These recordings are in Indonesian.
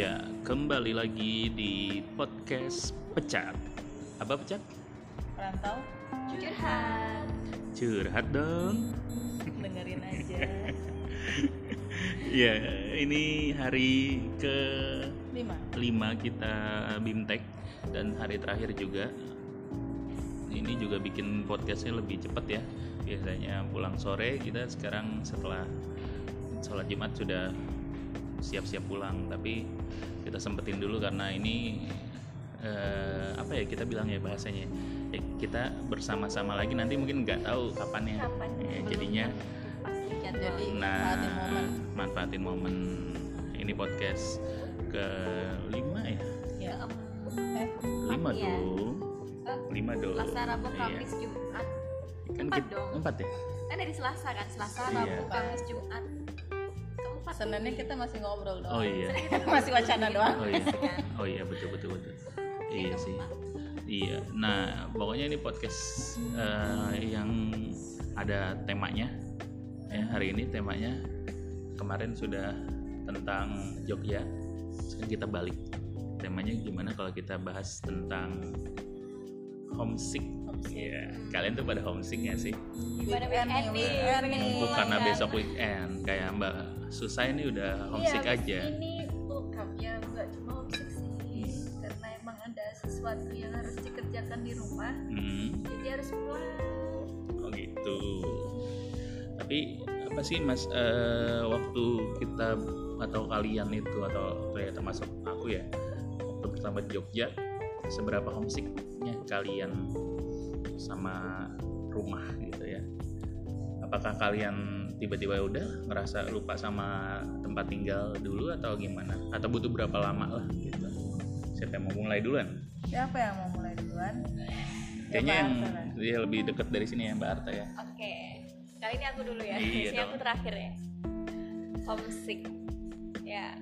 Ya, kembali lagi di podcast Pecat. Apa Pecat? Rantau curhat Curhat dong. dengerin aja Ya, ini hari ke lima 5 kita BIMTEK dan hari terakhir juga. Ini juga bikin podcastnya lebih cepat ya. Biasanya pulang sore, kita sekarang setelah sholat Jumat sudah siap-siap pulang. Tapi kita sempetin dulu karena ini eh, apa ya kita bilang ya bahasanya. Ya, kita bersama-sama lagi nanti mungkin nggak tahu kapan ya. kapan Ya, jadinya pasti jadwal. Jadi Nah, manfaatin momen ini podcast ke lima ya, ya eh lima ya. dong, Eh, lima dong. Selasa, Rabu, Iya. Kamis, Jumat Kan empat dong. empat ya. kan dari Selasa kan Selasa, Iya. Rabu, Kamis, Jumat Seninnya kita masih ngobrol doang Oh iya, masih wacana doang oh iya, kan oh iya betul betul betul. Iya sih, iya. Nah pokoknya ini podcast eh, yang ada temanya. Ya hari ini temanya kemarin sudah tentang Jogja. Sekarang kita balik. Temanya gimana kalau kita bahas tentang homesick. Iya, kalian tuh pada homesick gak sih? gimana Weekend nih, Bukan karena besok weekend, kayak Mbak Susah ini udah homesick Iya, aja. Ini bokap ya nggak cuma homesick sih, karena emang ada sesuatu yang harus dikerjakan di rumah, Hmm, jadi harus pulang. oh gitu. Tapi apa sih Mas eh, waktu kita atau kalian itu atau ya termasuk aku ya waktu pertama di Jogja seberapa homesicknya kalian sama rumah gitu ya? Apakah kalian tiba-tiba udah ngerasa lupa sama tempat tinggal dulu atau gimana? Atau butuh berapa lama lah gitu? Siapa yang mau mulai duluan? siapa yang mau mulai duluan? Kayaknya yang dia lebih dekat dari sini ya Mbak Arta ya. oke kali ini aku dulu ya. Iya Ini aku terakhir ya. Homesick. Ya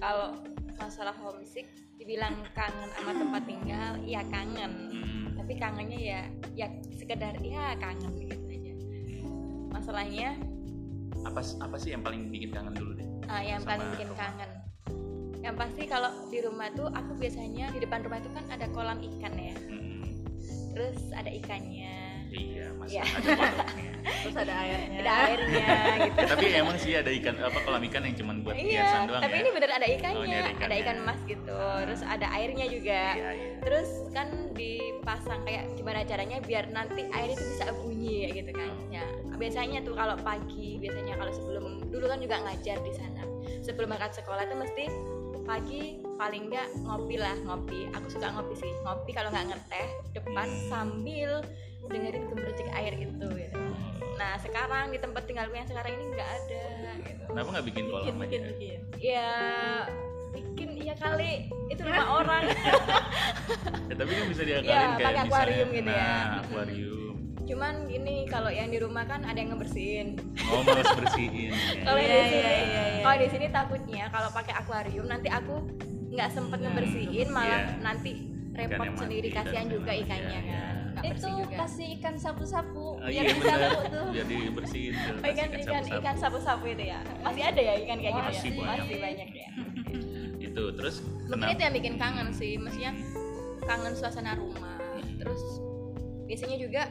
kalau masalah homesick dibilang kangen sama tempat tinggal ya kangen. Hmm, tapi kangennya ya ya sekedar ya kangen gitu masalahnya apa apa sih yang paling bikin kangen dulu deh? ah, yang Sama paling bikin rumah. kangen yang pasti kalau di rumah tuh aku biasanya di depan rumah itu kan ada kolam ikan ya Hmm, terus ada ikannya iya mas Iya. ada terus ada airnya. Ada airnya gitu. Tapi emang sih ada ikan apa kolam ikan yang cuma buat hiasan iya doang tapi ya? ini bener ada Oh, ikannya ini ada ada, ikannya. ikan emas gitu. Terus ada airnya juga. Iya iya. terus kan dipasang kayak gimana caranya biar nanti air itu bisa bunyi ya gitu kan. Ya biasanya tuh kalau pagi biasanya kalau sebelum dulu kan juga ngajar di sana. Sebelum berangkat sekolah tuh mesti pagi paling enggak ngopi lah ngopi aku suka ngopi sih ngopi kalau nggak ngeteh depan Hmm. sambil dengerin gemericik air itu gitu. nah sekarang di tempat tinggalku yang sekarang ini nggak ada gitu. Kenapa nggak bikin kolam bikin bikin aja? bikin ya bikin ya kali itu rumah orang Ya, tapi kan bisa diakalin Iya, kayak pakai misalnya, akuarium gitu ya. Nah, akuarium. cuman gini kalau yang di rumah kan ada yang ngebersihin Oh, males bersihin. ya. kalau Iya, di sini iya, iya, iya. kalau di sini takutnya kalau pakai akuarium nanti aku nggak sempet ngebersihin malah Iya. nanti repot sendiri kasihan juga lain-lain. ikannya Iya, kan nggak Itu juga kasih ikan sapu-sapu, Oh, biar iya bisa laku tuh. Tuh, Oh, ikan ikan sapu-sapu. ikan sapu-sapu itu ya masih ada ya ikan kayak gitu Masih ya banyak. masih banyak ya Itu terus mungkin itu yang bikin kangen sih maksudnya kangen suasana rumah terus biasanya juga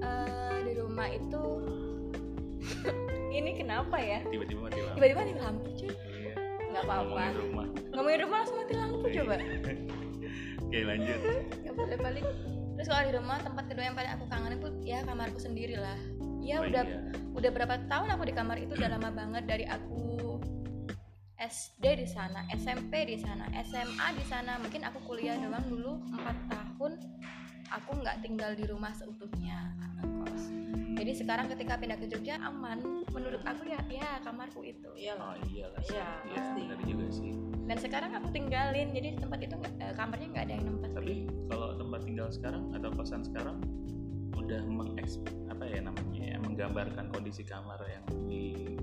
eh, di rumah itu ini kenapa ya tiba-tiba mati lampu. tiba-tiba mati lampu cuy Iya. Apa-apa Ngomongin rumah. ngomongin rumah langsung mati lampu coba Oke, lanjut. ya boleh balik terus kalau di rumah tempat kedua yang paling aku kangen itu ya kamarku sendiri lah ya Oh, udah iya. udah berapa tahun aku di kamar itu udah lama banget dari aku SD di sana, SMP di sana, SMA di sana. Mungkin aku kuliah doang dulu 4 tahun. Aku nggak tinggal di rumah seutuhnya, ngekos. Jadi sekarang ketika pindah ke Jogja aman. Menurut aku ya, ya kamarku itu. iya Oh iya lah. Iya, Iya, pasti. benar juga sih. Dan sekarang aku tinggalin, jadi di tempat itu eh, kamarnya nggak ada yang nempatin. Tapi kalau tempat tinggal sekarang atau kosan sekarang udah mengeks apa ya namanya ya, menggambarkan kondisi kamar yang di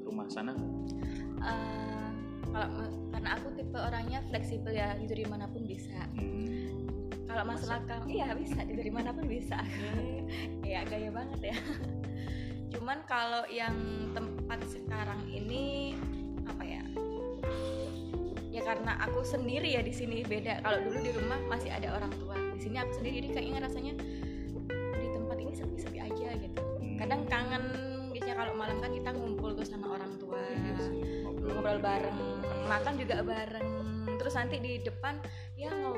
rumah sana Eh, kalau karena aku tipe orangnya fleksibel ya tidur di mana pun bisa Hmm, kalau masalah kam iya bisa. Tidur di mana pun bisa. Ya gaya banget ya. Cuman kalau yang tempat sekarang ini apa ya? Karena aku sendiri ya di sini beda. Kalau dulu di rumah masih ada orang tua. Di sini aku sendiri jadi kayaknya rasanya di tempat ini sepi-sepi aja gitu. Hmm. kadang kangen biasanya kalau malam kan kita ngumpul tuh sama orang tua. Iya ngobrol bareng makan juga bareng. Terus nanti di depan ya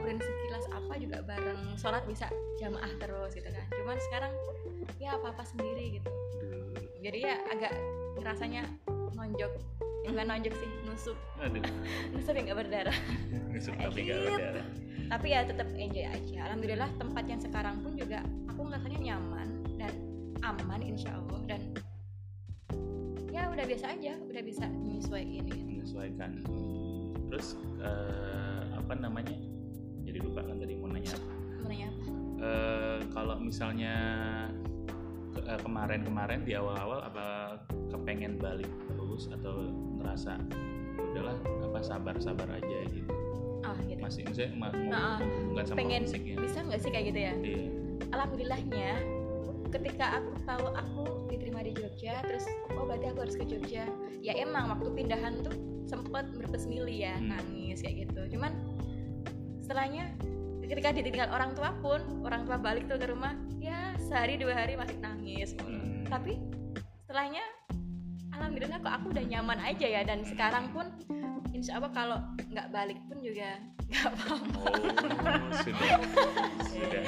ngobrolin sekilas apa juga bareng sholat bisa jamaah terus gitu kan. Cuman sekarang ya apa apa sendiri gitu. Jadi ya agak rasanya nonjok. Ya, bukan nonjok sih nusuk. Aduh, nusuk yang nggak berdarah. Nusuk tapi gak Sakit. berdarah. tapi ya tetap enjoy aja. Alhamdulillah tempat yang sekarang pun juga aku ngerasanya nyaman dan aman insya Allah. Dan ya udah biasa aja udah bisa menyesuaikan gitu. menyesuaikan. Terus eh, apa namanya lupa kan tadi mau nanya apa? Eh, kalau misalnya eh, kemarin-kemarin di awal-awal apa kepengen balik terus atau ngerasa "Ya udahlah apa sabar-sabar aja gitu? Ah gitu. Masih ma- mau Nah, menghubungkan sama pengen musiknya bisa nggak sih kayak gitu ya? Iya. alhamdulillahnya ketika aku tahu aku diterima di Jogja terus oh berarti aku harus ke Jogja. Ya emang waktu pindahan tuh sempet berpes milih ya Hmm. nangis kayak gitu. Cuman setelahnya ketika ditinggal orang tua pun orang tua balik tuh ke rumah ya sehari dua hari masih nangis. Hmm. tapi setelahnya alhamdulillah kok aku udah nyaman aja ya. Dan sekarang pun insya Allah kalau nggak balik pun juga nggak apa-apa. Oh, sudah. Sudah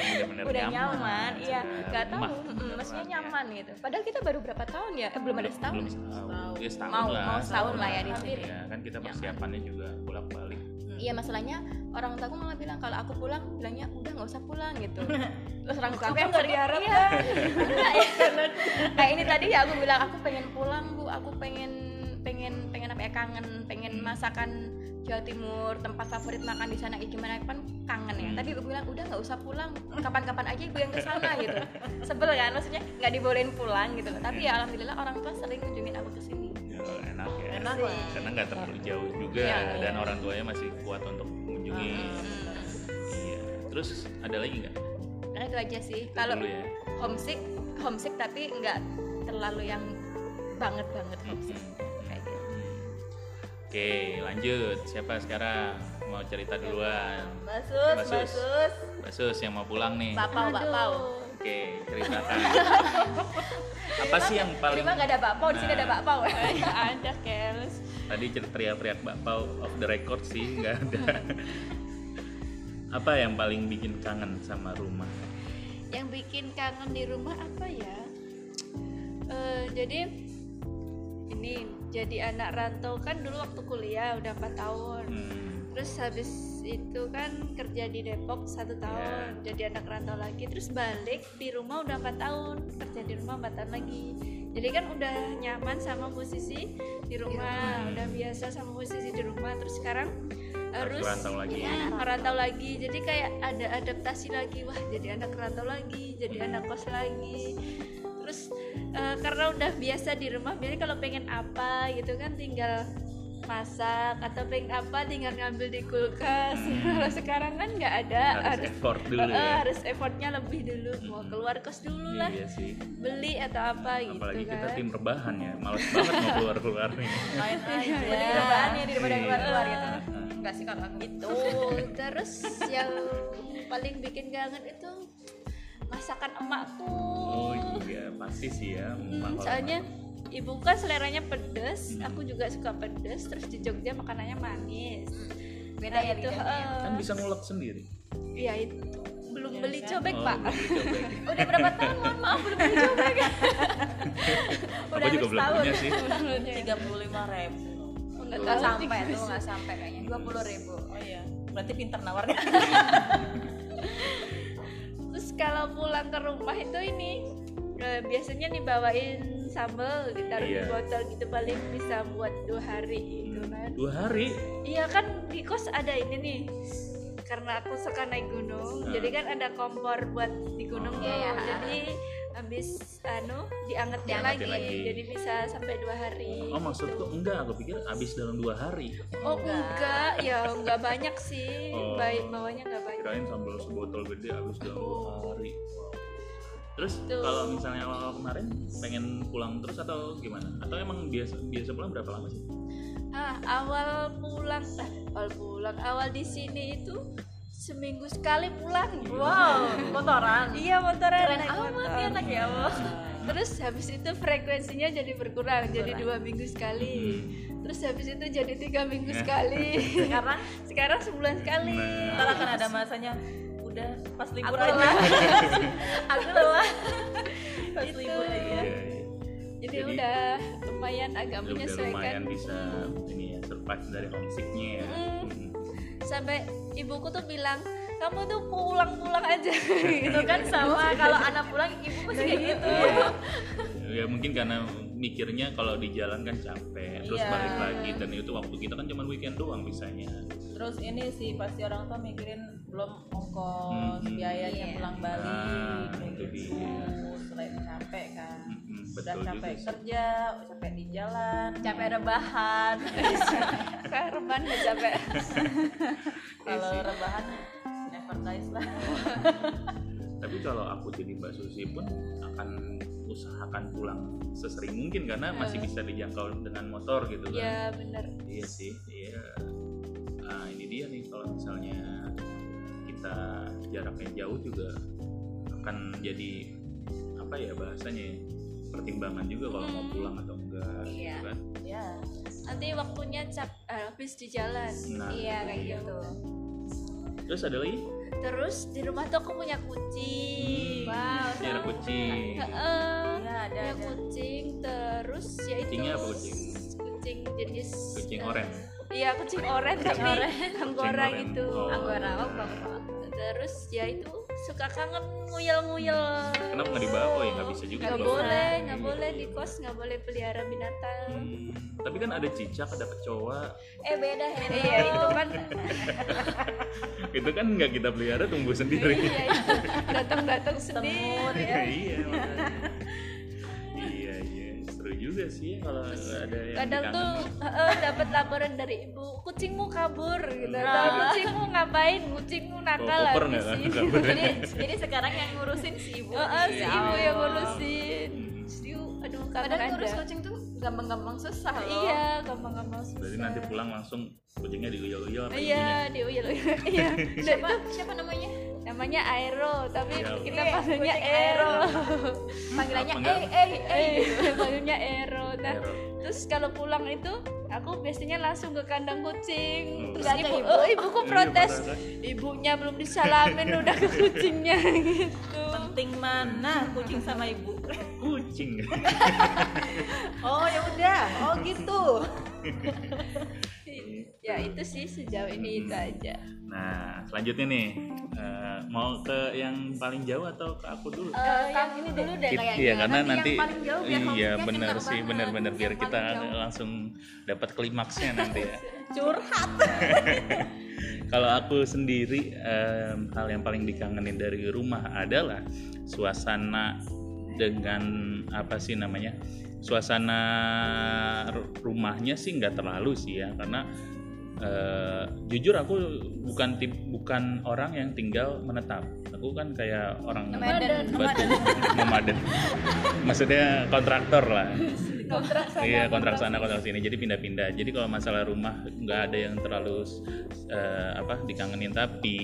udah nyaman, iya. Sudah. Nggak tahu mm, maksudnya ya. nyaman gitu. Padahal kita baru berapa tahun ya? Eh, belum ada setahun. Belum setahun. Ya setahun Mau- lah. mau setahun lah ya di sini. ya kan kita Nyaman. persiapannya juga bolak balik iya masalahnya orang tua aku malah bilang kalau aku pulang bilangnya udah nggak usah pulang gitu. Terus orang tua aku nggak diharap iya. Enggak, ya. kayak ini tadi ya aku bilang aku pengen pulang bu. Aku pengen pengen pengen apa ya kangen pengen masakan Jawa Timur tempat favorit makan di sana. Ya gimana kan kangen ya. Hmm. tapi ibu bilang udah nggak usah pulang. Kapan-kapan aja ibu yang ke sana gitu. Sebel kan maksudnya nggak dibolehin pulang gitu tapi ya alhamdulillah orang tua sering kunjungin aku enak ya Enak lah. karena nggak terlalu jauh juga Iya, dan iya. orang tuanya masih kuat untuk mengunjungi iya terus ada lagi nggak karena itu aja sih kalau ya homesick homesick tapi nggak terlalu yang banget banget homesick Hmm. kayak gitu Oke, lanjut. Siapa sekarang mau cerita duluan? Basus, Basus. basus. Basus yang mau pulang nih. Bapau, bapau. Oke, ceritakan. Apa sih yang paling Terima nggak ada bakpao di sini ada Nah. bakpao ada keles tadi teriak-teriak bakpao off the record sih nggak ada. Apa yang paling bikin kangen sama rumah? yang bikin kangen di rumah apa ya Eh, jadi ini jadi anak rantau kan dulu waktu kuliah udah 4 tahun Hmm, terus habis itu kan kerja di Depok satu tahun jadi anak rantau lagi. Terus balik di rumah udah empat tahun kerja di rumah empat tahun lagi. Jadi kan udah nyaman sama posisi di rumah rumah. udah biasa sama posisi di rumah. Terus sekarang harus rantau lagi. ya, ngerantau lagi. Jadi kayak ada adaptasi lagi. Wah jadi anak rantau lagi jadi anak kos lagi. Terus eh, karena udah biasa di rumah jadi kalau pengen apa gitu kan tinggal masak atau pengen apa tinggal ngambil di kulkas kalau sekarang kan nggak ada Hmm. harus harus effort dulu eh, ya. harus effortnya lebih dulu mau Hmm. keluar kos dulu lah Iya sih. beli atau apa gitu Apalagi kan kita tim rebahan ya, males banget mau keluar-keluar nih. Main aja. mending rebahan ya daripada Iya. keluar keluar gitu enggak sih kalau gitu terus yang paling bikin kangen itu masakan emakku Oh iya, pasti sih ya. Hmm, soalnya masak. Ibu kan seleranya pedes, Hmm. aku juga suka pedes. Terus di Jogja makanannya manis. beda Nah, ya itu eh, kan bisa ngulek sendiri. ya itu belum Iya, beli kan? cobek Oh, pak. udah berapa tahun mohon maaf belum beli cobek Aku udah juga habis belum tahun punya sih. Tiga puluh lima ribu. Nggak nggak tahu sampai tuh nggak sampai kayaknya dua puluh ribu Oh iya. Berarti pinter nawarnya. Terus kalau pulang ke rumah itu ini eh, biasanya nih bawain sambal ditaruh Iya. di botol gitu paling bisa buat dua hari gitu kan. Dua hari. Iya kan di kos ada ini nih karena aku suka naik gunung Hmm. jadi kan ada kompor buat di gunung Oh. iya. jadi habis anu diangetin, lagi. lagi. jadi bisa sampai dua hari Oh maksudku enggak, aku pikir habis dalam dua hari. oh enggak ya enggak banyak sih Oh. baik bawahnya enggak banyak Kirain sambal sebotol gede habis dalam dua hari. Wow. Terus Tuh. kalau misalnya awal kemarin pengen pulang terus atau gimana? Atau emang biasa biasa pulang berapa lama sih? ah awal pulang ah, awal pulang awal di sini itu seminggu sekali pulang Wow, motoran. iya motoran Keren naik amat motor. ya anak ya Allah. terus habis itu frekuensinya jadi berkurang jadi dua minggu sekali terus habis itu jadi tiga minggu sekali Sekarang sekarang sebulan sekali Nah. ntar akan ada masanya pas libur Aku aja. lelah. Aku lelah. pas Itu. libur aja. Iya, iya. jadi, Jadi- udah lumayan agak Udah menyesuaikan lumayan bisa ini ya survive dari homesicknya ya. Mm. Mm. sampai ibuku tuh bilang kamu tuh pulang-pulang aja Itu kan sama kalau anak pulang ibu pasti kayak gitu. ya mungkin karena mikirnya kalau di jalan kan capek terus Iya. balik lagi dan itu waktu kita kan cuma weekend doang bisanya Terus ini sih pasti orang tua mikirin belum ongkos, Hmm. biayanya Iya. pulang balik, Nah, kayak itu gitu. Selain capek kan. Mm-mm, Udah capek juga kerja, capek di jalan, capek rebahan. kayak reban udah capek Kalau sih. rebahan never dies lah. tapi kalau aku jadi Mbak Susi pun akan usahakan pulang sesering mungkin karena masih bisa dijangkau dengan motor gitu kan ya bener iya sih iya nah, ini dia nih kalau misalnya kita jaraknya jauh juga akan jadi apa ya bahasanya ya pertimbangan juga kalau mau pulang atau enggak gitu Iya. kan Ya, nanti waktunya cap eh, habis di jalan nah Iya, kayak dia. gitu. terus ada lagi terus di rumah tuh aku punya kucing Wow, Piara kucing Heeh. ya ada punya ada. kucing terus ya itu Kucingnya apa kucing? kucing jenis kucing oren iya kucing oren tapi anggora gitu. Oh. Anggora, oh, bapak. terus ya itu suka kangen nguyel-nguyel. Kenapa nggak dibawa? Oh ya nggak bisa juga nggak boleh nggak boleh di kos nggak boleh pelihara binatang. Hmm, tapi kan ada cicak ada kecoa. Eh beda ya. iya itu kan. Itu kan nggak kita pelihara tumbuh sendiri. Iya sendiri. Ya. iya makanya. iya iya seru juga sih kalau ada yang kadang tuh eh, dapat laporan dari ibu kucingmu kabur gitu Nah. Kucingmu ngapain kucingmu nakal Bawa koper kan sih? Jadi, jadi sekarang yang ngurusin si ibu. Oh, oh, si Ya ibu yang Allah. ngurusin Hmm. Siu, aduh ada ngurus kucing tuh gampang-gampang susah loh. iya gampang-gampang susah berarti nanti pulang langsung kucingnya diuyel-uyel sama iya di uyel iya Siapa, siapa namanya? Namanya Aero tapi Ya kita Allah. panggilnya Aero Panggilannya Apa enggak? eh eh eh. eh panggilnya Aero nah Aero. terus kalau pulang itu aku biasanya langsung ke kandang kucing Oh. terus ibu, ibu? oh, ibuku Iya, protes ibunya belum disalamin udah ke kucingnya gitu Penting mana kucing sama ibu? kucing Oh ya udah. Oh gitu. Ya itu sih sejauh ini itu aja nah selanjutnya nih eh, mau ke yang paling jauh atau ke aku dulu Eh, yang ini dulu deh It- kayaknya. iya karena nanti, yang paling jauh biar iya kenyang sih banget. bener-bener biar kita jauh. langsung dapat klimaksnya nanti ya Curhat. kalau aku sendiri em, hal yang paling dikangenin dari rumah adalah suasana dengan apa sih namanya suasana ru- rumahnya sih nggak terlalu sih ya karena eh, jujur aku bukan tip bukan orang yang tinggal menetap. Aku kan kayak orang Nomaden. nomaden. Maksudnya kontraktor lah. Kontrak sana iya kontrak sana kontrak sini. Jadi pindah-pindah. Jadi kalau masalah rumah nggak ada yang terlalu eh, apa dikangenin. Tapi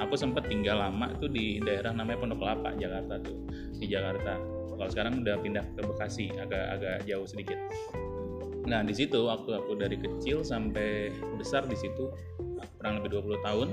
aku sempat tinggal lama tuh di daerah namanya Pondok Kelapa Jakarta tuh. Di Jakarta. Kalau sekarang udah pindah ke Bekasi agak-agak jauh sedikit nah di situ waktu aku dari kecil sampai besar di situ kurang lebih 20 tahun.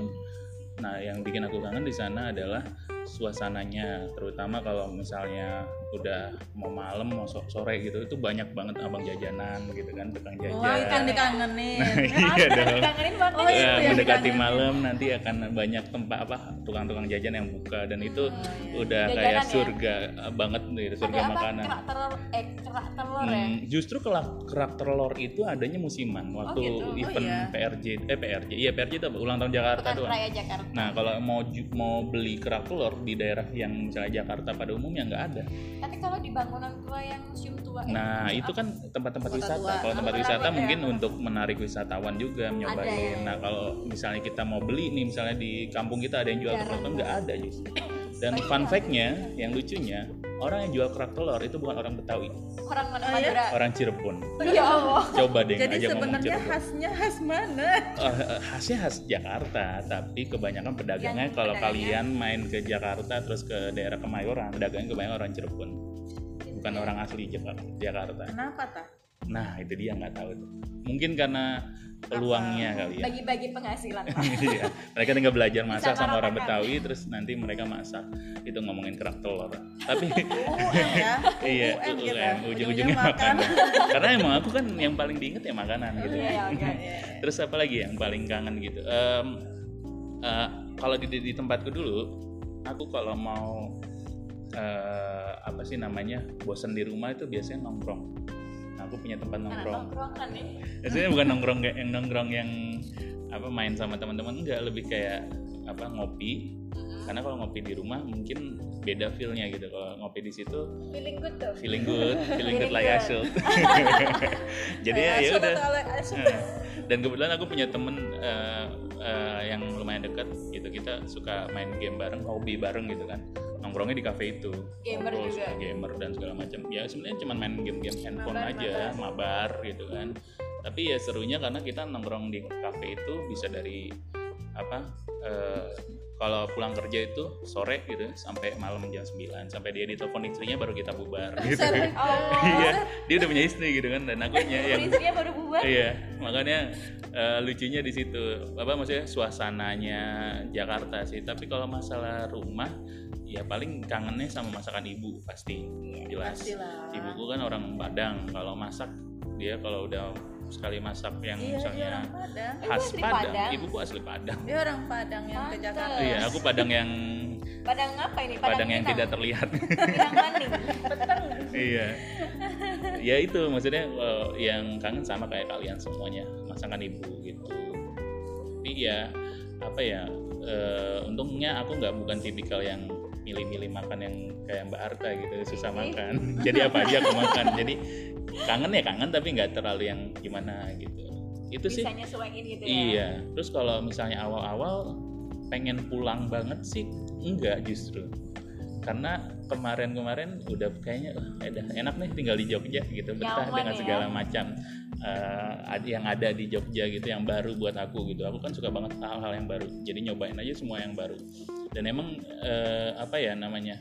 Nah yang bikin aku kangen di sana adalah suasananya terutama kalau misalnya udah mau malam mau so- sore gitu itu banyak banget abang jajanan gitu kan tukang jajan Wah itu yang dikangenin. iya dong Dikangenin banget. Ya, Oh, itu yang mendekati malam nanti akan banyak tempat apa tukang-tukang jajan yang buka dan itu udah Jajanan kayak ya? surga banget gitu surga Ada apa? makanan Kerak telur eh kerak telur ya. Hmm, justru kerak kerak telur itu adanya musiman waktu gitu? Oh, event iya. PRJ eh PRJ iya PRJ itu apa? ulang tahun Jakarta Bukan Raya Jakarta. nah kalau mau mau beli kerak telur di daerah yang misalnya Jakarta pada umumnya nggak ada Tapi kalau di bangunan tua yang museum tua ya, Nah, itu kan tempat-tempat wisata. tua. Kalau tempat wisata rame mungkin ya. untuk menarik wisatawan juga Ada nyobain. ya. Nah, kalau misalnya kita mau beli nih, misalnya di kampung kita ada yang jual telur, nggak ada justru. Dan fun ya. fact-nya, yang lucunya, orang yang jual kerak telur itu bukan orang Betawi. Orang mana? Oh? Madura. Orang Cirebon. Ya Allah. Coba deh Jadi ngomong sebenarnya Cirebon. khasnya khas mana? Eh, khasnya khas Jakarta tapi kebanyakan pedagangnya Yang kalau pedagangnya. kalian main ke Jakarta terus ke daerah Kemayoran pedagangnya kebanyakan orang Cirebon. Bukan orang asli Jaka- Jakarta. Kenapa tak? Nah itu dia nggak tahu tuh mungkin karena peluangnya kali ya bagi-bagi penghasilan Pak. Iya, mereka tinggal belajar masak Bisa sama orang. Betawi terus nanti mereka masak itu ngomongin kerak telur tapi UUM ya. iya UUM gitu. UUM, ujung-ujungnya makan. karena emang aku kan yang paling diinget ya makanan gitu Iya, oke. Iya. terus apa lagi yang paling kangen gitu Em, eh, kalau di, di tempatku dulu aku kalau mau eh, apa sih namanya bosan di rumah itu biasanya nongkrong aku punya tempat nongkrong. nongkrongan nih Maksudnya bukan nongkrong kayak yang nongkrong yang apa main sama teman-teman enggak. Lebih kayak apa ngopi. Karena kalau ngopi di rumah mungkin beda feelnya gitu. Kalau ngopi di situ feeling good tuh. feeling good feeling good like should. Jadi ya, ya udah. Nah, dan kebetulan aku punya temen eh, eh, yang lumayan dekat gitu kita suka main game bareng hobi bareng gitu kan nongkrongnya di cafe itu. Gamer Ngobrol, juga. gamer dan segala macam. Ya sebenarnya cuma main game-game handphone Mabar, aja mabar. gitu kan. Tapi ya serunya karena kita nongkrong di cafe itu bisa dari apa eh, kalau pulang kerja itu sore gitu sampai malam jam 9 sampai dia ditelepon istrinya baru kita bubar. Gitu. oh. Iya dia udah punya istri gitu kan dan aku yang istrinya baru bubar. Iya makanya eh, lucunya di situ. Apa maksudnya? Suasananya Jakarta sih. Tapi kalau masalah rumah ya paling kangennya sama masakan ibu pasti jelas pastilah. ibuku kan orang Padang kalau masak dia kalau udah sekali masak yang Iya, misalnya orang Padang. Ibu khas asli Padang. Padang? ibuku asli Padang Dia orang Padang yang ke. Jakarta. iya aku Padang yang padang apa ini Padang yang Pinang. tidak terlihat maning peteng iya ya itu maksudnya eh, yang kangen sama kayak kalian semuanya masakan ibu gitu tapi ya apa ya eh, untungnya aku nggak bukan tipikal yang milih-milih makan yang kayak Mbak Arta gitu susah makan jadi apa aja aku makan jadi kangen ya kangen tapi nggak terlalu yang gimana gitu itu sih nyesuaiin gitu ya Iya, terus kalau misalnya awal-awal pengen pulang banget sih enggak justru. Karena kemarin-kemarin udah kayaknya "Ah, udah enak nih tinggal di Jogja gitu, betah dengan ya. segala macam eh, ad- yang ada di Jogja gitu yang baru buat aku gitu. Aku kan suka banget hal-hal yang baru. Jadi nyobain aja semua yang baru. Dan emang eh, apa ya namanya?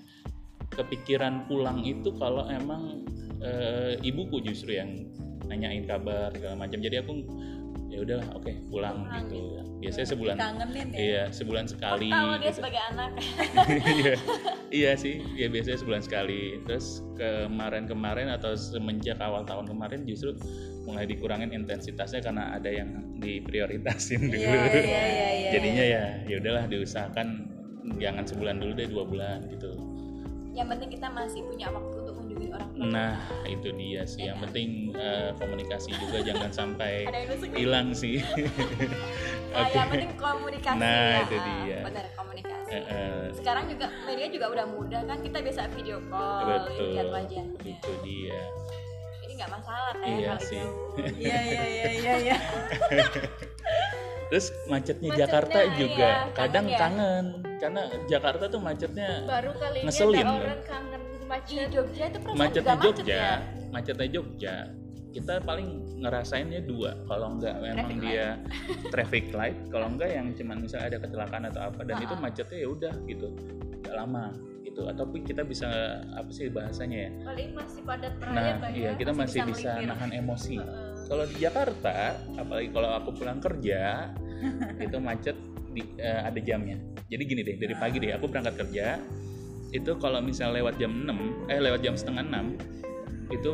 kepikiran pulang itu kalau emang eh, ibuku justru yang nanyain kabar segala macam. Jadi aku ya udah oke pulang Pulang gitu. Biasanya sebulan ya. iya sebulan sekali. tahu dia gitu. sebagai anak iya iya sih ya biasanya sebulan sekali terus kemarin-kemarin atau semenjak awal tahun kemarin justru mulai dikurangin intensitasnya karena ada yang diprioritasin dulu Iya, iya, iya, iya. jadinya ya ya udahlah diusahakan jangan sebulan dulu deh dua bulan gitu. Yang penting kita masih punya waktu untuk kunjungi orang tua. Nah itu dia sih. Yang penting eh, komunikasi juga jangan sampai hilang sih. Ah, oke. yang penting komunikasi. Nah, ya. itu Ah, dia. benar komunikasi. Eh, eh, sekarang juga media juga udah mudah kan kita bisa video call betul. lihat wajahnya. Itu dia. Jadi nggak masalah kayak Iya kalau sih. Iya iya iya iya iya. Terus macetnya, Macetnya, Jakarta juga. iya, kadang kangen ya? kangen karena Jakarta tuh macetnya baru kali ini Ngeselin ada loh. orang kangen di macet Jogja itu perasaan macetnya juga macet Jogja, ya macetnya Jogja. Kita paling ngerasainnya dua, kalau enggak memang Traffic dia traffic light, kalau enggak yang cuman misalnya ada kecelakaan atau apa dan itu Ha-ha. macetnya ya udah gitu, nggak lama gitu. Ataupun kita bisa apa sih bahasanya ya? paling masih padat raya Nah, Mbak, iya ya. kita masih masih bisa bisa nahan emosi. Heeh. Kalau di Jakarta, apalagi kalau aku pulang kerja, itu macet di, eh, ada jamnya. Jadi gini deh, dari pagi deh aku berangkat kerja, itu kalau misalnya lewat jam 6, eh lewat jam setengah 6, itu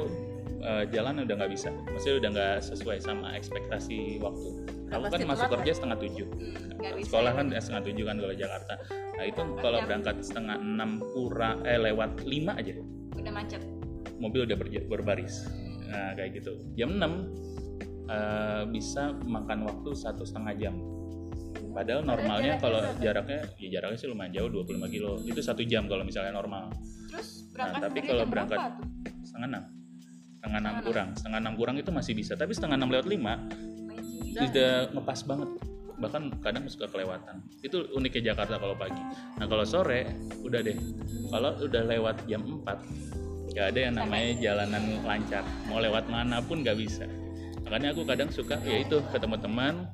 eh, jalan udah nggak bisa. Maksudnya udah nggak sesuai sama ekspektasi waktu. Aku kan masuk kerja setengah tujuh. Hmm, Sekolah ya. kan setengah tujuh kan kalau Jakarta. Nah itu kalau berangkat setengah enam kurang, eh lewat lima aja udah macet mobil udah berja- berbaris nah kayak gitu jam 6 eh, bisa makan waktu satu setengah jam padahal normalnya kalau jaraknya ya jaraknya sih lumayan jauh 25 kilo. Itu satu jam kalau misalnya normal. Terus nah berangkat tapi kerja kalau berangkat berapa setengah enam. Setengah enam kurang. setengah enam kurang itu masih bisa. Tapi setengah enam lewat lima sudah ngepas banget. Bahkan kadang suka kelewatan. Itu uniknya Jakarta kalau pagi. Nah kalau sore udah deh. Kalau udah lewat jam 4 nggak ada yang namanya jalanan lancar. Mau lewat mana pun nggak bisa. Makanya aku kadang suka ya itu ketemu teman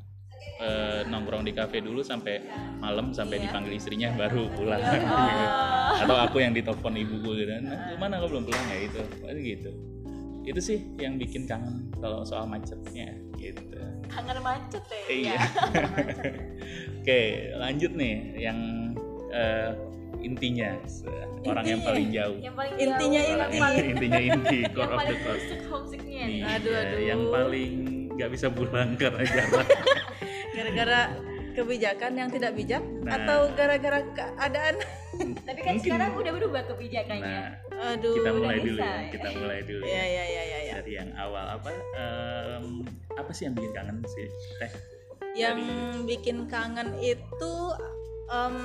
eh, nongkrong di kafe dulu sampai malam sampai dipanggil istrinya baru pulang. Gitu. atau aku yang ditelepon ibuku gitu. Nah, mana kau belum pulang ya? Itu gitu. Itu sih yang bikin kangen kalau soal macetnya gitu. Kangen macet ya? Iya. Oke lanjut nih yang eh, intinya orang yang paling jauh. Yang paling Intinya jauh, orang inti. yang paling, yang intinya inti yang core of paling the core nih. Iya, Aduh, aduh. yang paling nggak bisa pulang karena jarak gara-gara kebijakan yang tidak bijak Nah. atau gara-gara keadaan tapi kan Mungkin. sekarang udah berubah kebijakannya nah aduh kita mulai udah dulu bisa, ya ya. kita mulai dulu ya ya ya ya, ya. dari yang awal apa em, apa sih yang bikin kangen sih teh yang bikin kangen itu em,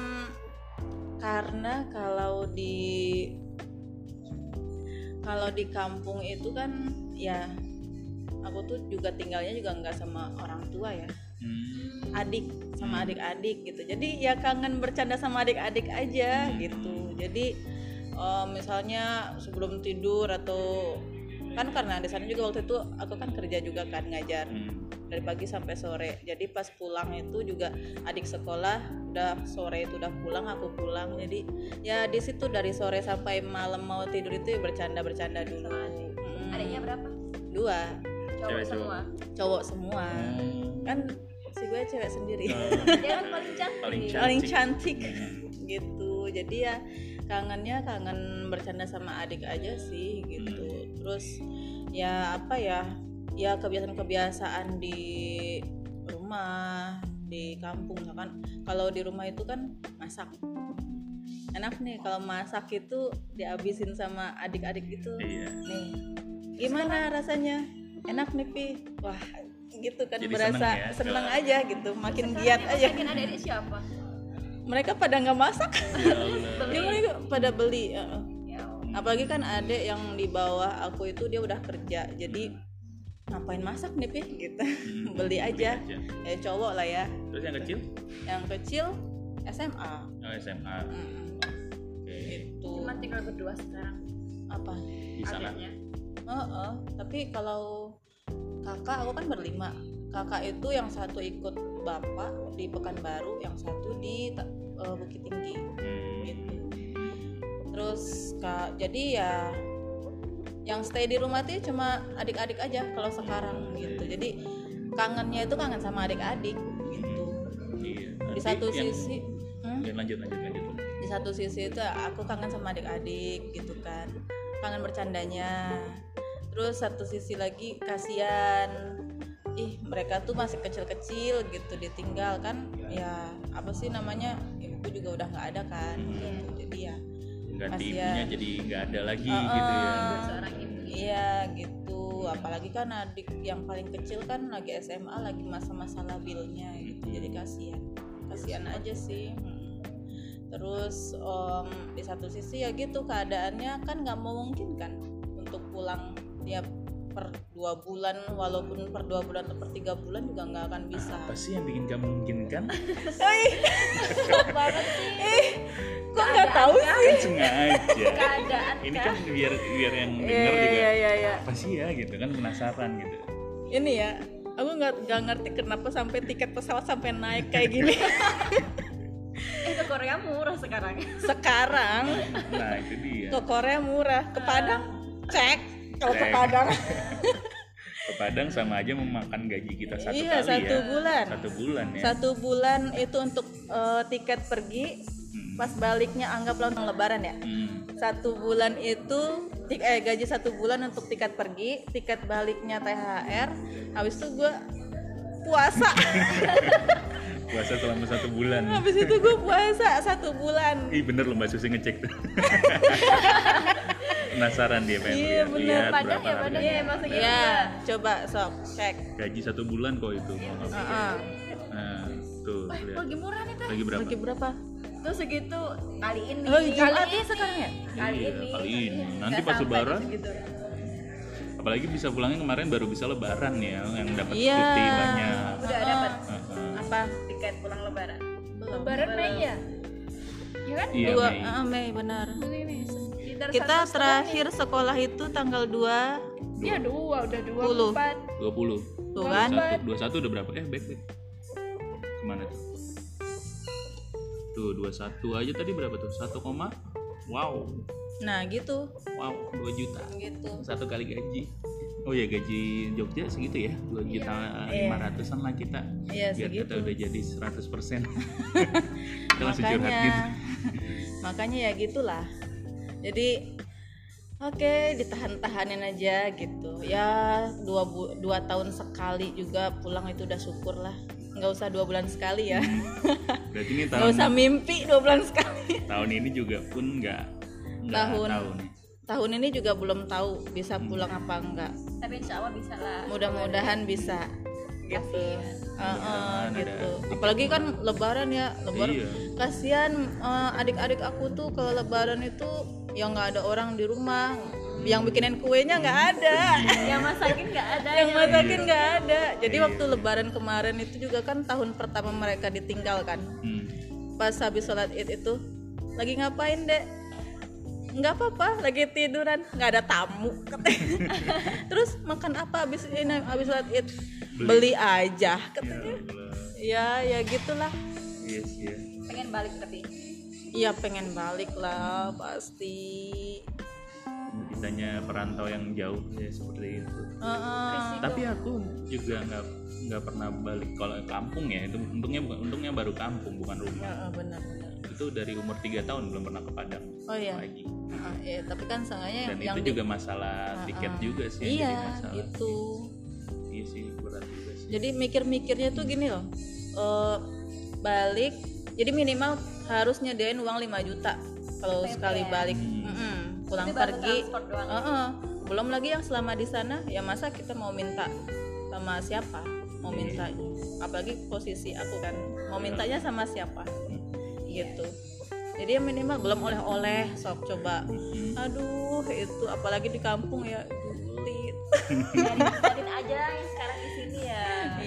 karena kalau di kalau di kampung itu kan ya aku tuh juga tinggalnya juga nggak sama orang tua ya Hmm, adik sama adik-adik gitu. Jadi ya kangen bercanda sama adik-adik aja gitu. Jadi eh, misalnya sebelum tidur atau kan karena di sana juga waktu itu aku kan kerja juga kan ngajar hmm, dari pagi sampai sore. Jadi pas pulang itu juga adik sekolah udah sore itu udah pulang aku pulang. Jadi ya di situ dari sore sampai malam mau tidur itu ya bercanda bercanda dulu Mm, adiknya berapa? Dua. Cowok Cewek semua? Cowok semua. Hmm. Kan si gue cewek sendiri. Dia kan paling cantik. Paling cantik paling cantik. Hmm. gitu. Jadi ya kangennya kangen bercanda sama adik aja sih gitu. Terus ya apa ya ya kebiasaan-kebiasaan di rumah di kampung misalkan. Kalau di rumah itu kan masak. Enak nih kalau masak itu dihabisin sama adik-adik itu iya. Nih gimana rasanya? Enak nih pi. Wah gitu kan Jadi berasa seneng ya, seneng aja gitu makin giat aja. masakin adik-adik siapa? Mereka pada nggak masak. Ya mereka pada beli ya apalagi kan adek yang di bawah aku itu dia udah kerja jadi ngapain masak nih pi gitu. Hmm, beli aja. aja. ya cowok lah ya. Terus yang kecil? Yang kecil SMA oh, SMA Mm, oke. Itu cuma tinggal berdua sekarang. Apa? Di sana? Adiknya. Heeh, tapi kalau kakak aku kan berlima. Kakak itu yang satu ikut bapak di Pekanbaru yang satu di eh, Bukit Tinggi. Hmm, gitu. Terus kak jadi ya yang stay di rumah tuh cuma adik-adik aja kalau sekarang gitu. jadi kangennya itu kangen sama adik-adik gitu. Iya. Di satu yang- sisi hmm, lanjut lanjut lanjut. Di satu sisi itu aku kangen sama adik-adik gitu kan. Kangen bercandanya terus satu sisi lagi kasihan ih mereka tuh masih kecil-kecil gitu ditinggal kan. Ya apa sih namanya ibu juga udah nggak ada kan gitu. jadi ya ganti ibunya jadi nggak ada lagi Uh-uh. gitu ya. Seorang ibu. Iya gitu. Apalagi kan adik yang paling kecil kan lagi SMA lagi masa-masa labilnya gitu. Jadi kasihan. Kasihan aja sih. Hmm. terus em, di satu sisi ya gitu keadaannya kan nggak memungkinkan untuk pulang tiap per dua bulan walaupun per dua bulan atau per tiga bulan juga nggak akan bisa. Apa sih yang bikin kamu memungkinkan banget sih. Eh kok nggak tahu sih kan? sengaja. Keadaan ini kan? kan biar biar yang Iya, denger juga iya, iya, iya. apa sih ya? gitu kan penasaran gitu. Ini ya aku nggak nggak ngerti kenapa sampai tiket pesawat sampai naik kayak gini. Eh ke Korea murah sekarang. Sekarang? Nah itu dia. Ke Korea murah. Ke Padang? Cek kalau ke. Padang. Ke Padang sama aja memakan gaji kita satu iya kali satu ya. bulan. Satu bulan ya. Satu bulan itu untuk eh, tiket pergi Hmm. pas baliknya anggaplah untuk lebaran ya. Hmm. satu bulan itu eh gaji satu bulan untuk tiket pergi tiket baliknya THR habis itu gue puasa. Puasa selama satu bulan. Habis itu gue puasa satu bulan. Ih bener loh Mbak Susi ngecek tuh Penasaran dia pengen Iya, lihat, bener. lihat Padang berapa ya, Padang harganya. ya, segitu. ya coba sok cek Gaji satu bulan kok itu Heeh. Nah tuh lihat. lagi murah nih teh Lagi berapa? lagi berapa tuh segitu kali ini oh Jumat kali ya sekarang ya kali Iya, ini kali ini. Nanti pas lebaran. Apalagi bisa pulangnya kemarin baru bisa lebaran ya Yang dapat Iya. cuti banyak udah dapat Heeh. apa tiket pulang lebaran Lebaran. Mei ya ya kan Iya, dua Mei. ah, Mei benar Mei, Mei. Sekitar kita terakhir sekolah itu tanggal 2 ya dua udah dua Puluh. empat 20 tuh kan 21 21 udah berapa? Eh, back back. Ke mana tuh? Tuh 21 aja tadi berapa tuh? 1, koma? wow. nah gitu Wow, 2 juta. gitu Satu kali gaji. Oh ya gaji Jogja segitu ya, 2 juta lima ratusan lah kita. Iya Biar kita segitu udah jadi 100 persen. kita langsung curhat makanya gitu. makanya ya gitulah jadi oke ditahan-tahanin aja gitu. Ya dua bu dua tahun sekali juga pulang itu udah syukur lah. Nggak usah dua bulan sekali ya. Berarti ini nggak tahun usah mimpi dua bulan sekali. Tahun ini juga pun nggak nggak Tahun. tahu nih. tahun ini juga belum tahu bisa pulang apa enggak tapi insya Allah bisa lah. Mudah-mudahan bisa. Gitu. Uh, uh, gitu. tiket apalagi kan lebaran ya lebaran Iya. kasihan uh, adik-adik aku tuh kalau lebaran itu yang nggak ada orang di rumah. Yang bikinin kuenya nggak ada. Yang masakin nggak ada. Yang masakin nggak ada. Jadi waktu lebaran kemarin itu juga kan tahun pertama mereka ditinggalkan. Hmm. pas habis sholat id itu lagi ngapain dek? Nggak apa-apa lagi tiduran. Nggak ada tamu terus makan apa habis ini habis sholat id? Beli, aja Ya katanya. Allah. ya ya gitulah. Yes, ya. pengen balik tapi Iya pengen balik lah pasti. Kitanya perantau yang jauh ya seperti itu. Heeh. Tapi aku juga nggak nggak pernah balik kalau ke kampung ya itu untungnya bukan untungnya baru kampung bukan rumah Heeh, benar-benar. itu dari umur tiga tahun belum pernah ke Padang Oh iya. lagi Heeh, iya, tapi kan sengaja dan yang, yang itu di- juga masalah tiket Heeh. juga sih Iya jadi masalah gitu. iya sih berat juga sih Jadi mikir-mikirnya tuh gini loh. eh, balik jadi minimal harus nyediain uang 5 juta kalau sekali balik. Hmm. Mm-mm, pulang Itu pergi. doang. Heeh. belum lagi yang selama di sana ya masa kita mau minta sama siapa mau Iya. mintanya apalagi posisi aku kan mau mintanya sama siapa gitu jadi ya minimal belum oleh-oleh sok coba aduh itu apalagi di kampung ya sulit Jadi aja yang sekarang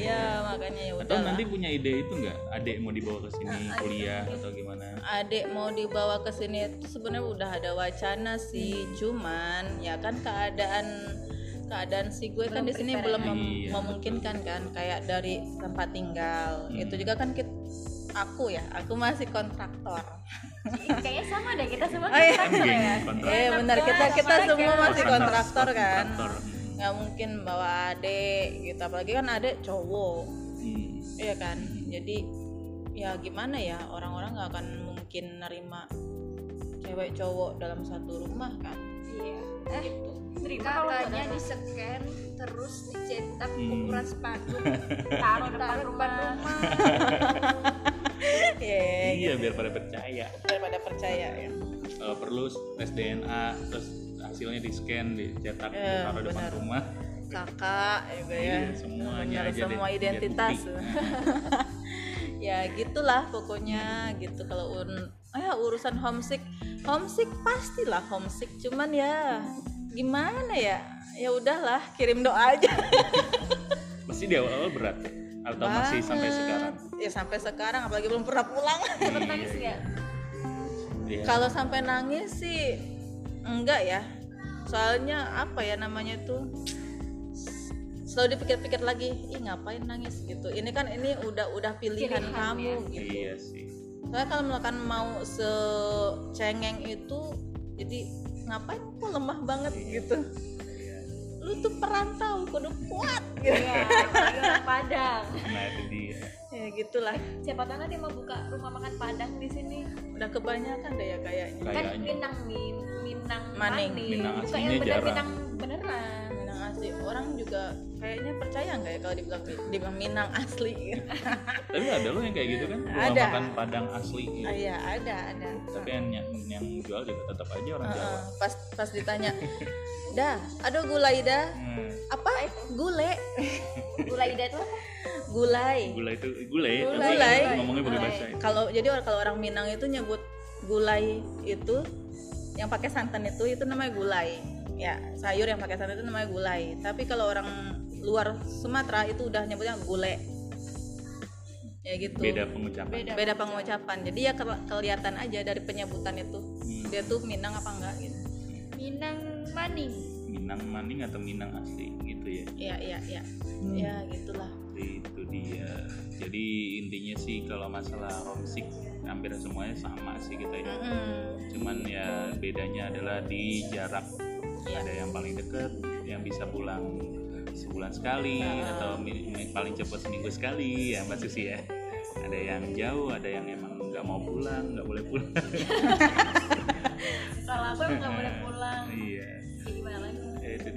iya makanya ya atau udah nanti punya ide itu nggak? Adek mau dibawa ke sini kuliah atau gimana? Adik mau dibawa ke sini itu sebenarnya udah ada wacana sih cuman ya kan keadaan keadaan si gue kan di sini belum mem- Iya, memungkinkan kan kayak dari tempat tinggal. Hmm. itu juga kan kit- aku ya aku masih kontraktor. Kayaknya sama deh kita semua Oh, iya. kan kontraktor geng ya kontrak eh benar kita kita semua masih Oh, kontraktor kan. kontraktor. Nggak mungkin bawa adik gitu apalagi kan adik cowok. Hmm. Iya kan? Jadi ya gimana ya orang-orang nggak akan mungkin nerima cewek cowok dalam satu rumah kan? Iya. Eh gitu. Terima udah di scan terus dicetak Hmm. ukuran spanduk taruh depan rumah. rumah. Ya iya biar pada percaya. Daripada percaya ya. Kalau perlu tes DNA terus hasilnya di scan dicetak Eh, taruh depan benar. rumah kakak juga ya Iya, semuanya Benar, aja semua deh, identitas ya gitulah pokoknya gitu kalau un eh, urusan homesick homesick pastilah homesick cuman ya gimana ya ya udahlah kirim doa aja Pasti di awal-awal berat ya? Atau masih sampai Banget. sekarang? ya sampai sekarang apalagi belum pernah pulang Iya, nangis iya. nggak Iya. kalau sampai nangis sih enggak ya soalnya apa ya namanya tuh selalu dipikir-pikir lagi ih ngapain nangis? gitu. Ini kan ini udah udah pilihan, Pilihan, kamu ya. gitu. Iya sih. soalnya kalau misalkan mau secengeng itu jadi ngapain? Kok lemah banget gitu. Lu tuh perantau kudu kuat. Gitu iya Padang. Nah itu dia. Ya gitulah siapa tahu nanti mau buka rumah makan Padang di sini udah kebanyakan deh ya kayaknya kan Kayaknya. Minang min Minang Maning. Minang bukan aslinya yang bener jarang. Minang beneran Minang asli orang juga kayaknya percaya nggak ya kalau dibilang dibilang Minang asli Tapi ada loh yang kayak gitu kan? Rumah Ada. makan Padang asli. gitu. Ah, iya ada ada Tapi yang, yang yang jual juga tetap aja orang Jawa. Heeh, pas pas ditanya dah aduh gulai dah Hmm. apa gule gulai ida tuh apa? gulai. Gula itu gulai, tapi Gulai. ngomongnya pakai Gulai. bahasa kalau jadi kalau orang Minang itu nyebut gulai itu yang pakai santan itu itu namanya gulai. Ya sayur yang pakai santan itu namanya gulai. Tapi kalau orang luar Sumatera itu udah nyebutnya gule ya gitu. Beda pengucapan. Beda. beda pengucapan. Jadi ya ke- kelihatan aja dari penyebutan itu. Hmm. dia tuh Minang apa enggak gitu. Minang Maning. Minang Maning atau Minang asli gitu ya? Iya iya iya. Hmm. ya gitulah itu dia. Jadi intinya sih kalau masalah homesick hampir semuanya sama sih kita ya. Mm-mm. cuman ya bedanya adalah di jarak. Iya. ada yang paling dekat yang bisa pulang sebulan sekali atau mi- mi- paling cepat seminggu sekali ya mbak Susi ya. Ada yang jauh ada yang emang nggak mau pulang nggak boleh pulang. Kalau aku nggak boleh pulang. Iya. Ya, lagi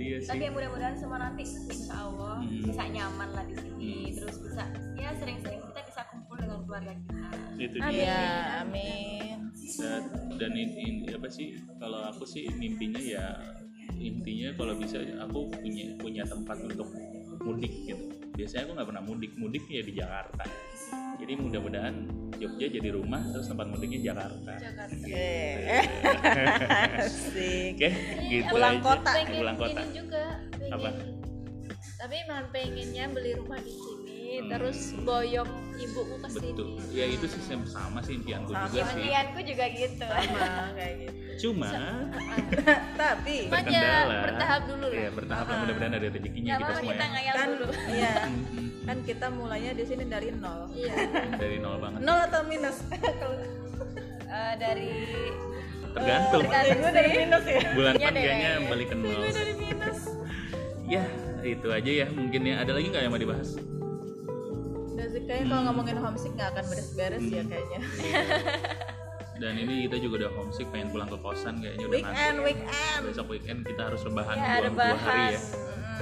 ya, sih tapi ya mudah-mudahan semua nanti insya Allah Hmm. bisa nyaman lah di sini Hmm. terus bisa ya sering-sering kita bisa kumpul dengan keluarga kita itu Amin. dia Iya, amin. dan, dan in- in- apa sih kalau aku sih mimpinya ya intinya kalau bisa aku punya punya tempat untuk mudik gitu biasanya aku nggak pernah mudik mudik ya di Jakarta jadi mudah-mudahan Jogja jadi rumah terus tempat mudiknya Jakarta Jakarta Eh, Asik. oke gitu Pulang aja. kota. pengen pulang kota ini juga pengen Apa? tapi emang pengennya beli rumah di sini Hmm. terus boyong ibuku ke betul sini ya itu sih sama- sama sih impianku Sama. juga sih impianku juga gitu Sama kayak gitu. cuma Tapi makanya Berkendala. bertahap dulu lah ya bertahap lah mudah-mudahan ada rezekinya nggak kita semua kita ya ngayal kan dulu iya, Mhm. kan kita mulainya di sini dari nol. iya dari nol banget Nol atau minus? Kalau Eh, dari tergantung gue dari minus ya. bulan Iya kayaknya kayaknya. balik ke nol Dari minus. ya itu aja ya mungkin ya ada lagi nggak yang mau dibahas Udah sih kayaknya kalau ngomongin homesick nggak akan beres-beres ya kayaknya. dan ini kita juga udah homesick pengen pulang ke kosan kayaknya udah Weekend, ngantuk weekend. besok weekend kita harus rebahan Ya, dua, dua hari ya.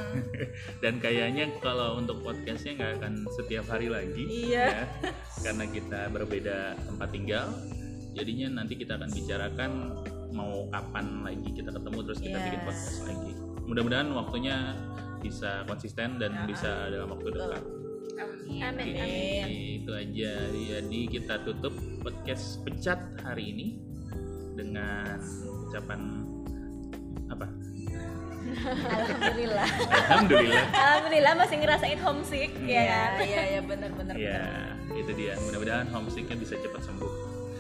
dan kayaknya kalau untuk podcastnya nggak akan setiap hari lagi Iya. ya, karena kita berbeda tempat tinggal jadinya nanti kita akan bicarakan mau kapan lagi kita ketemu terus kita Iya. bikin podcast lagi. Mudah-mudahan waktunya bisa konsisten dan Ya, bisa dalam waktu dekat. Amin. Oke, Amin. itu aja. Jadi kita tutup podcast pecat hari ini dengan ucapan apa alhamdulillah. Alhamdulillah. Alhamdulillah masih ngerasain homesick ya Iya, kan? Iya, iya benar-benar. ya itu dia. Mudah-mudahan homesicknya bisa cepat sembuh.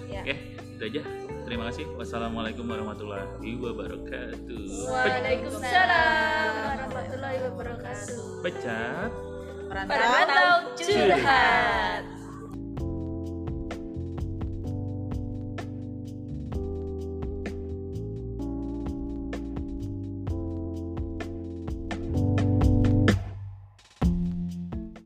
Ya. oke itu aja. Terima kasih. Wassalamualaikum warahmatullahi wabarakatuh. Waalaikumsalam warahmatullahi wabarakatuh. Pecat Perantau. Perantau curhat